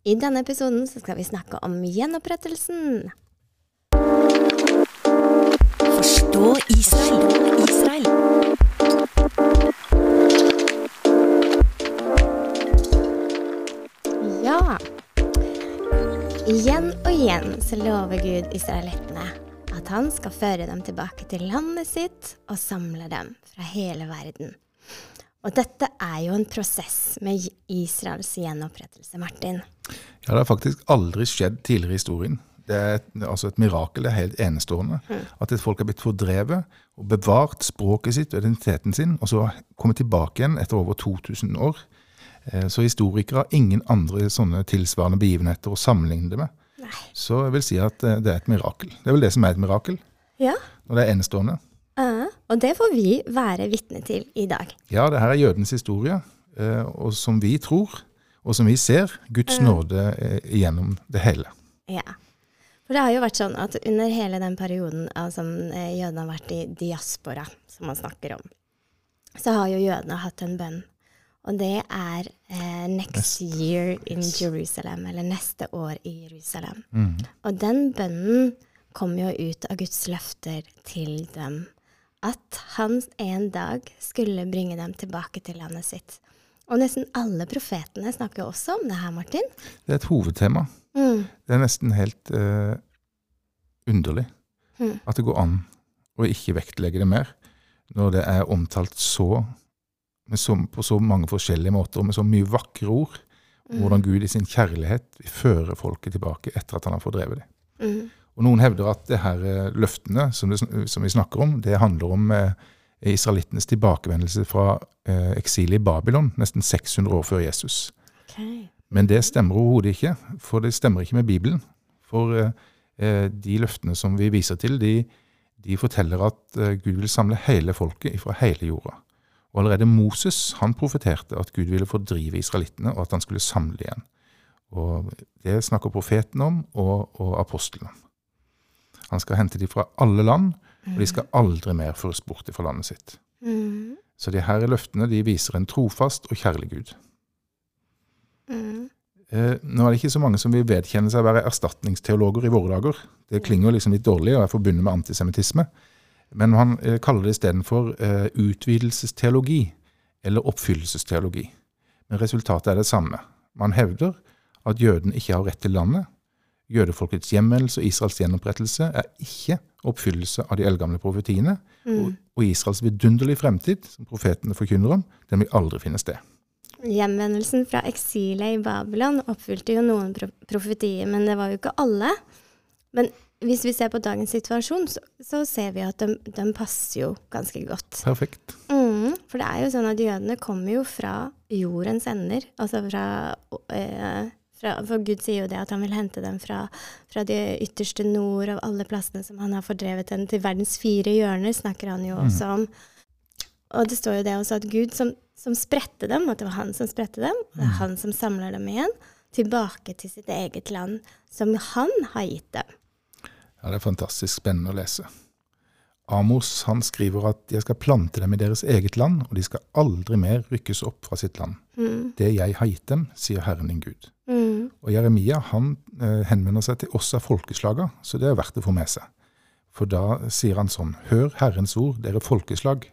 I denne episoden skal vi snakke om gjenopprettelsen. Forstå Israel. Israel. Ja. Igjen og igjen så lover Gud israelittene at han skal føre dem tilbake til landet sitt og samle dem fra hele verden. Og dette er jo en prosess med Israels gjenopprettelse, Martin. Ja, Det har faktisk aldri skjedd tidligere i historien. Det er et, altså et mirakel, det er helt enestående. At et folk har blitt fordrevet og bevart språket sitt og identiteten sin, og så kommet tilbake igjen etter over 2000 år. Eh, Så historikere har ingen andre sånne tilsvarende begivenheter å sammenligne det med. Nei. Så jeg vil si at eh, det er et mirakel. Det er vel det som er et mirakel, Ja, når det er enestående. eh, og det får vi være vitne til i dag. Ja, det her er jødens historie, eh, og som vi tror, og som vi ser, Guds nåde eh, gjennom det hele. Ja. For det har jo vært sånn at under hele den perioden eh, jødene har vært i diaspora, som man snakker om, så har jo jødene hatt en bønn. Og det er eh, 'next year in Jerusalem', eller 'neste år i Jerusalem'. Og den bønnen kom jo ut av Guds løfter til dem. At han en dag skulle bringe dem tilbake til landet sitt. Og nesten alle profetene snakker jo også om det her, Martin. Det er et hovedtema. Mm. Det er nesten helt uh, underlig Mm. at det går an å ikke vektlegge det mer, når det er omtalt så, med så, på så mange forskjellige måter, og med så mye vakre ord, Mm. hvordan Gud i sin kjærlighet vil føre folket tilbake etter at han har fordrevet dem. Og Noen hevder at det her eh, løftene som, det, som vi snakker om, det handler om eh, israelittenes tilbakevendelse fra eh, eksilet i Babylon nesten 600 år før Jesus. Okay. Men det stemmer overhodet ikke, for det stemmer ikke med Bibelen. For eh, eh, de løftene som vi viser til, de, de forteller at eh, Gud vil samle hele folket fra hele jorda. Og allerede Moses han profeterte at Gud ville fordrive israelittene, og at han skulle samle igjen. Og Det snakker profeten om, og, og apostelen om. Han skal hente dem fra alle land, og de skal aldri mer føres bort fra landet sitt. Mm. Så de her løftene de viser en trofast og kjærlig Gud. Mm. Eh, nå er det ikke så mange som vil vedkjenne seg å være erstatningsteologer i våre dager. Det klinger liksom litt dårlig og er forbundet med antisemittisme. Men han eh, kaller det istedenfor eh, utvidelsesteologi, eller oppfyllelsesteologi. Men resultatet er det samme. Man hevder at jøden ikke har rett til landet. Jødefolkets hjemvendelse og Israels gjenopprettelse er ikke oppfyllelse av de eldgamle profetiene. Og, og Israels vidunderlige fremtid, som profetene forkynner om, den vil aldri finne sted. Hjemvendelsen fra eksilet i Babylon oppfylte jo noen profetier, men det var jo ikke alle. Men hvis vi ser på dagens situasjon, så, så ser vi at de, de passer jo ganske godt. Perfekt. Mm, for det er jo sånn at jødene kommer jo fra jordens ender. Altså fra, eh, fra For Gud sier jo det at han vil hente dem fra, fra det ytterste nord av alle plassene som han har fordrevet dem til verdens fire hjørner, snakker han jo også om. Og det står jo det også at Gud som, som spredte dem, at det var han som spredte dem, og det er han som samler dem igjen, tilbake til sitt eget land, som han har gitt dem. Ja, Det er fantastisk spennende å lese. Amos han skriver at jeg skal plante dem i deres eget land, og de skal aldri mer rykkes opp fra sitt land. Mm, Det jeg har gitt dem, sier Herren din Gud. mm, Og Jeremia han eh, henvender seg til oss av folkeslaga, så det er verdt å få med seg. For da sier han sånn, hør Herrens ord, dere folkeslag.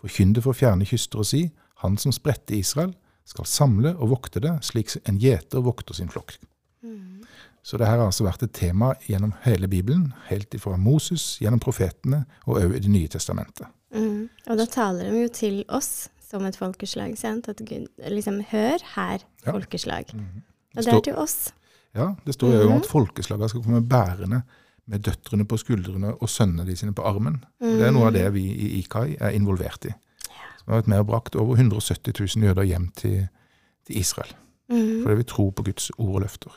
Forkynn det for fjerne kyster og si, han som spredte Israel, skal samle og vokte det, slik en gjeter vokter sin flokk. mm. Så det her har altså vært et tema gjennom hele Bibelen, helt ifra Moses, gjennom profetene og òg i Det nye testamentet. Mm. Og da taler de jo til oss som et folkeslag, sant? At Gud liksom Hør her, Ja. folkeslag. Og Det det er til oss. Ja, Det står jo om at folkeslagene skal komme bærende med døtrene på skuldrene og sønnene de sine på armen. Mm. Det er noe av det vi i IKAI er involvert i. Som har vært med og brakt over 170 000 jøder hjem til, til Israel. Mm. Fordi vi tror på Guds ord og løfter.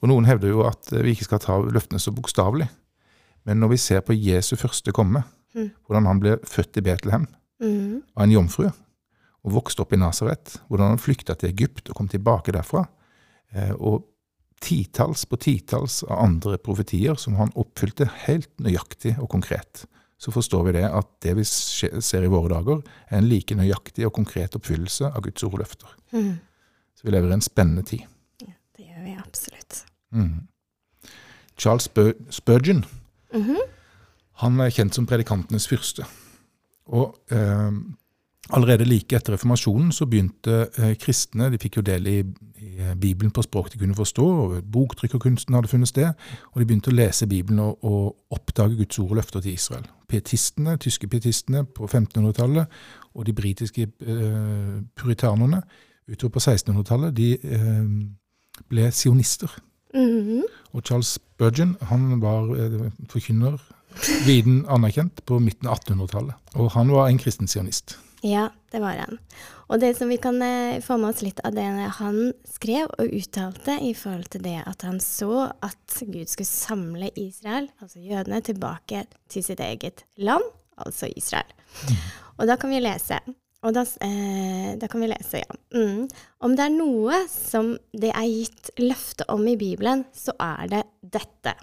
Og Noen hevder jo at vi ikke skal ta løftene så bokstavelig. Men når vi ser på Jesu første komme, Mm. hvordan han ble født i Betlehem Mm. av en jomfru, og vokste opp i Nasaret, hvordan han flykta til Egypt og kom tilbake derfra, eh, og titalls på titalls av andre profetier som han oppfylte helt nøyaktig og konkret, så forstår vi det at det vi ser i våre dager, er en like nøyaktig og konkret oppfyllelse av Guds ord og løfter. Mm. Så vi lever i en spennende tid. Det gjør vi. absolutt. Mm. Charles Spur Spurgeon Mhm. han er kjent som predikantenes fyrste. Og eh, allerede like etter reformasjonen så begynte eh, kristne De fikk jo del i, i eh, Bibelen på språk de kunne forstå, og boktrykkerkunsten hadde funnet sted. Og de begynte å lese Bibelen og, og oppdage Guds ord og løfter til Israel. Pietistene, tyske pietistene på 1500-tallet og de britiske eh, puritanerne utover på 1600-tallet, de eh, ble sionister. Mhm. Og Charles Spurgeon han var eh, forkynner, viden anerkjent, på midten av 1800-tallet. Og han var en kristen sionist. Ja, det var han. Og det som vi kan eh, få med oss litt av det han skrev og uttalte i forhold til det at han så at Gud skulle samle Israel, altså jødene, tilbake til sitt eget land, altså Israel. Og da kan vi lese. Og da, eh, da kan vi lese, ja. Mm. Om det er noe som det er gitt løfte om i Bibelen, så er det dette.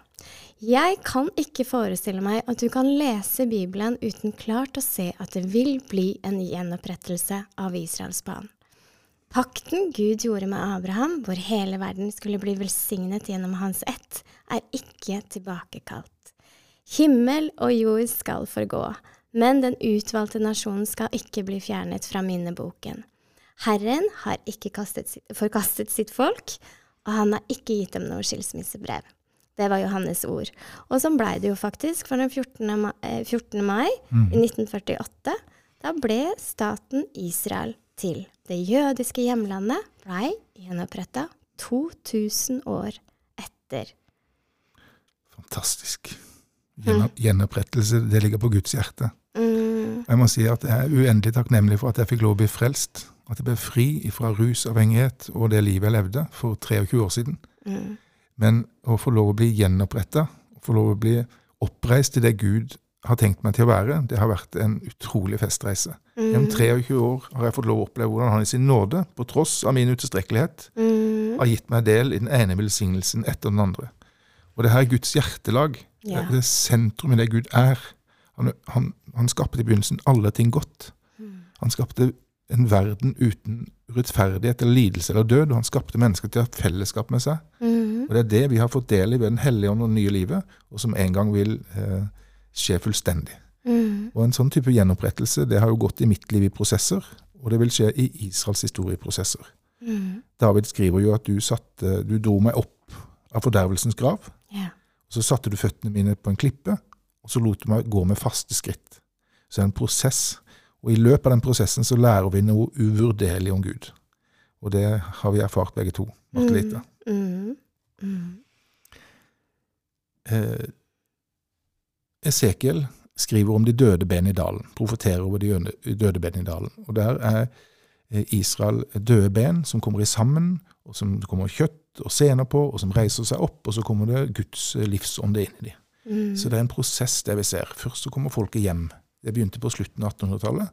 Jeg kan ikke forestille meg at du kan lese Bibelen uten klart å se at det vil bli en gjenopprettelse av Israels barn. Pakten Gud gjorde med Abraham, hvor hele verden skulle bli velsignet gjennom hans ett, er ikke tilbakekalt. Himmel og jord skal forgå, men den utvalgte nasjonen skal ikke bli fjernet fra minneboken. Herren har ikke sitt- forkastet sitt folk, og han har ikke gitt dem noe skilsmissebrev. Det var Johannes ord. Og sånn blei det jo faktisk, for den 14. mai, eh, 14. mai i 1948, da ble staten Israel til. Det jødiske hjemlandet blei gjenoppretta 2000 år etter. Fantastisk. Gjennom, Gjenopprettelse, det ligger på Guds hjerte. Mm, Jeg må si at jeg er uendelig takknemlig for at jeg fikk lov å bli frelst. At jeg ble fri fra rusavhengighet og det livet jeg levde for 23 år siden. mm, Men å få lov å bli gjenoppretta, få lov å bli oppreist til det Gud har tenkt meg til å være, det har vært en utrolig festreise. Gjennom 23 år har jeg fått lov å oppleve hvordan han i sin nåde, på tross av min utilstrekkelighet, mm, har gitt meg del i den ene velsignelsen etter den andre. Og det her er Guds hjertelag. Ja. Det er sentrum i det Gud er. Han, han, han skapte i begynnelsen alle ting godt. Han skapte en verden uten rettferdighet eller lidelse eller død, og han skapte mennesker til å ha fellesskap med seg. mm, Og det er det vi har fått del i ved Den hellige ånd og det nye livet, og som en gang vil eh, skje fullstendig. mm, Og en sånn type gjenopprettelse, det har jo gått i mitt liv i prosesser, og det vil skje i Israels historie i prosesser. mm, David skriver jo at du, satte, du dro meg opp av fordervelsens grav, Yeah. og så satte du føttene mine på en klippe, og så lot du meg gå med faste skritt. Så det er en prosess, og i løpet av den prosessen så lærer vi noe uvurderlig om Gud. Og det har vi erfart begge to, Marte Lita. Mm, mm, Eh, Esekiel skriver om de døde ben i dalen, profeterer over de døde ben i dalen. Og der er eh, Israel døde ben som kommer i sammen, og som det kommer kjøtt og sener på, og som reiser seg opp, og så kommer det Guds eh, livsånde inn i dem. mm, Så det er en prosess det vi ser. Først så kommer folket hjem. Det begynte på slutten av 1800-tallet.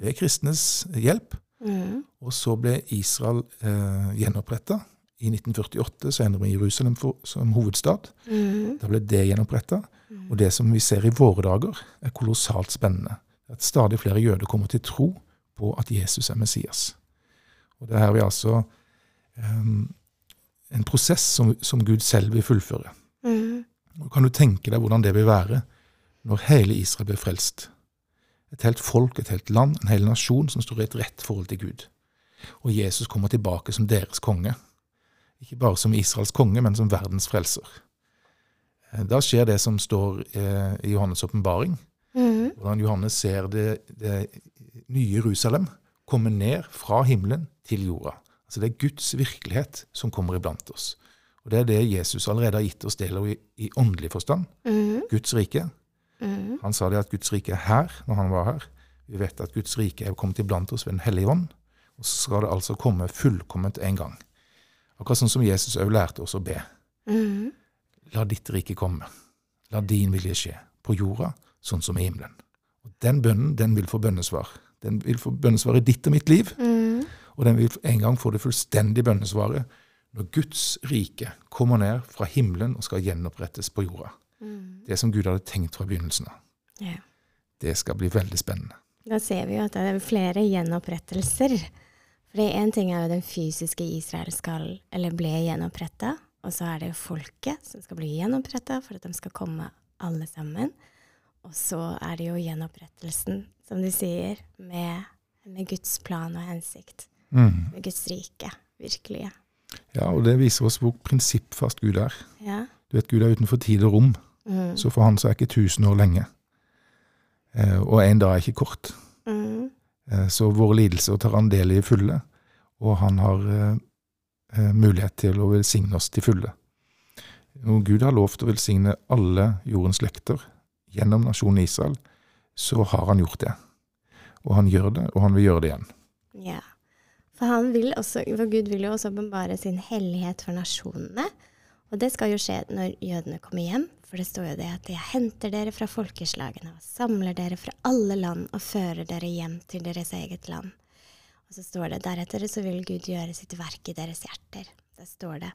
Ved kristnes hjelp. mm, Og så ble Israel eh, gjenoppretta. I 1948 så ender vi i Jerusalem for, som hovedstad. mm, Da ble det gjenoppretta. Og det som vi ser i våre dager, er kolossalt spennende. At stadig flere jøder kommer til tro på at Jesus er Messias. Og det er her vi altså em, en prosess som, som Gud selv vil fullføre. mm, Og kan du tenke deg hvordan det vil være når hele Israel blir frelst? Et helt folk, et helt land, en hel nasjon som står i et rett forhold til Gud. Og Jesus kommer tilbake som deres konge. Ikke bare som Israels konge, men som verdens frelser. Eh, Da skjer det som står eh, i Johannes' åpenbaring. mm, Hvordan Johannes ser det, det nye Jerusalem komme ned fra himmelen til jorda. Altså Det er Guds virkelighet som kommer iblant oss. Og Det er det Jesus allerede har gitt oss del av i, i åndelig forstand. mm, Guds rike. Mm, Han sa det at Guds rike er her når han var her. Vi vet at Guds rike er kommet iblant oss ved Den hellige ånd. Og så skal det altså komme fullkomment en gang. Akkurat sånn som Jesus òg lærte oss å be. mm, La ditt rike komme. La din vilje skje. På jorda, sånn som i himmelen. Og Den bønnen den vil få bønnesvar. Den vil få bønnesvar i ditt og mitt liv. mm, Og den vil en gang få det fullstendige bønnesvaret når Guds rike kommer ned fra himmelen og skal gjenopprettes på jorda. Mm. Det som Gud hadde tenkt fra begynnelsen av. Ja. Det skal bli veldig spennende. Da ser vi jo at det er flere gjenopprettelser For én ting er jo den fysiske Israel skal, eller ble gjenoppretta, og så er det jo folket som skal bli gjenoppretta for at de skal komme alle sammen. Og så er det jo gjenopprettelsen, som du sier, med, med Guds plan og hensikt. Mm. Med Guds rike, virkelige. Ja, og det viser oss hvor prinsippfast Gud er. Ja. Du vet, Gud er utenfor tid og rom, Mm. så for han så er ikke tusen år lenge. Eh, og en dag er ikke kort. Mm. Eh, så våre lidelser tar han del i fulle, og han har eh, mulighet til å velsigne oss til fulle. Når Gud har lovt å velsigne alle jordens slekter gjennom nasjonen Israel, så har han gjort det. Og han gjør det, og han vil gjøre det igjen. Ja. For, han vil også, for Gud vil jo også åpenbare sin hellighet for nasjonene. Og det skal jo skje når jødene kommer hjem, for det står jo det at jeg henter dere fra folkeslagene og samler dere fra alle land og fører dere hjem til deres eget land. Og så står det deretter så vil Gud gjøre sitt verk i deres hjerter. Der står det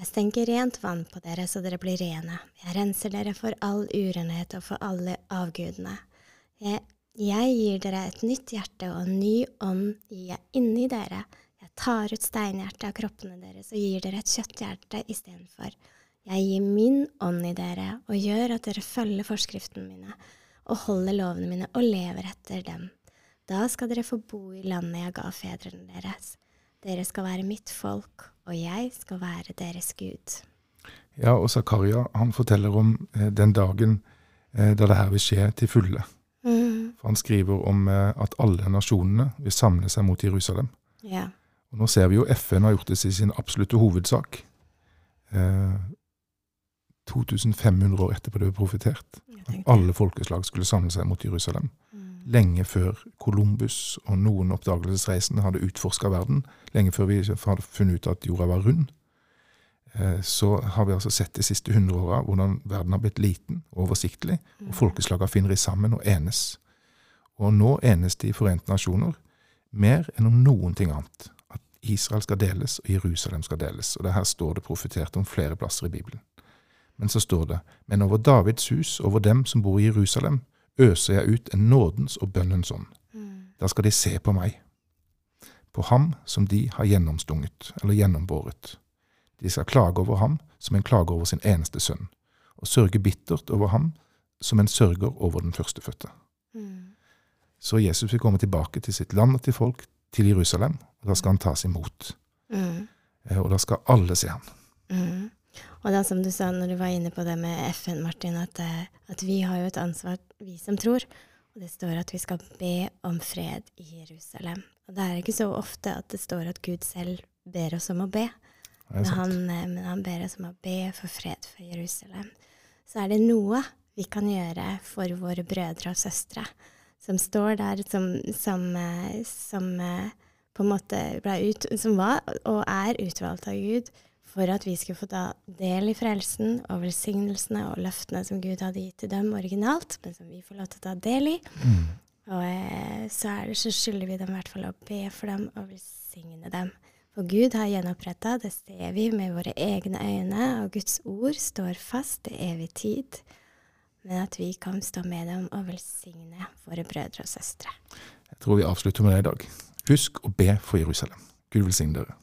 Jeg stenker rent vann på dere så dere blir rene. Jeg renser dere for all urenhet og for alle avgudene. Jeg, jeg gir dere et nytt hjerte, og en ny ånd gir jeg inni dere. Jeg tar ut steinhjertet av kroppene deres og gir dere et kjøtthjerte istedenfor. Jeg gir min ånd i dere og gjør at dere følger forskriftene mine og holder lovene mine og lever etter dem. Da skal dere få bo i landet jeg ga fedrene deres. Dere skal være mitt folk, og jeg skal være deres Gud. Ja, og Zakaria han forteller om eh, den dagen eh, da det her vil skje til fulle. Mm. For han skriver om eh, at alle nasjonene vil samle seg mot Jerusalem. Ja. Og nå ser vi jo FN har gjort det til sin absolutte hovedsak. Eh, 2500 år etterpå det ble profetert. At alle folkeslag skulle samle seg mot Jerusalem. Mm. Lenge før Columbus og noen oppdagelsesreisende hadde utforska verden. Lenge før vi hadde funnet ut at jorda var rund. Eh, Så har vi altså sett de siste 100 åra hvordan verden har blitt liten og oversiktlig. Og folkeslagene finner sammen og enes. Og nå enes de Forente nasjoner mer enn om noen ting annet. At Israel skal deles, og Jerusalem skal deles. Og det her står det profetert om flere plasser i Bibelen. Men så står det, men over Davids hus, over dem som bor i Jerusalem, øser jeg ut en nådens og bønnens ånd. Mm. Da skal de se på meg, på ham som de har gjennomstunget, eller gjennombåret. De skal klage over ham som en klager over sin eneste sønn, og sørge bittert over ham som en sørger over den førstefødte. Mm. Så Jesus vil komme tilbake til sitt land og til folk, til Jerusalem, og da skal han tas imot. Mm. Eh, Og da skal alle se ham. Mm. Og da som du sa når du var inne på det med FN, Martin, at, eh, at vi har jo et ansvar, vi som tror. Og det står at vi skal be om fred i Jerusalem. Og det er ikke så ofte at det står at Gud selv ber oss om å be. Men han, eh, men han ber oss om å be for fred for Jerusalem. Så er det noe vi kan gjøre for våre brødre og søstre som står der, som, som, eh, som på en måte ble ut, som var og er utvalgt av Gud for at vi skulle få ta del i frelsen og velsignelsene og løftene som Gud hadde gitt til dem originalt, men som vi får lov til å ta del i. Mm. Og eh, så, er det, så skylder vi dem i hvert fall å be for dem og velsigne dem. For Gud har gjenoppretta, det ser vi med våre egne øyne, og Guds ord står fast til evig tid. Men at vi kan stå med dem og velsigne våre brødre og søstre. Jeg tror vi avslutter med det i dag. Husk å be for Jerusalem. Gud velsigne dere.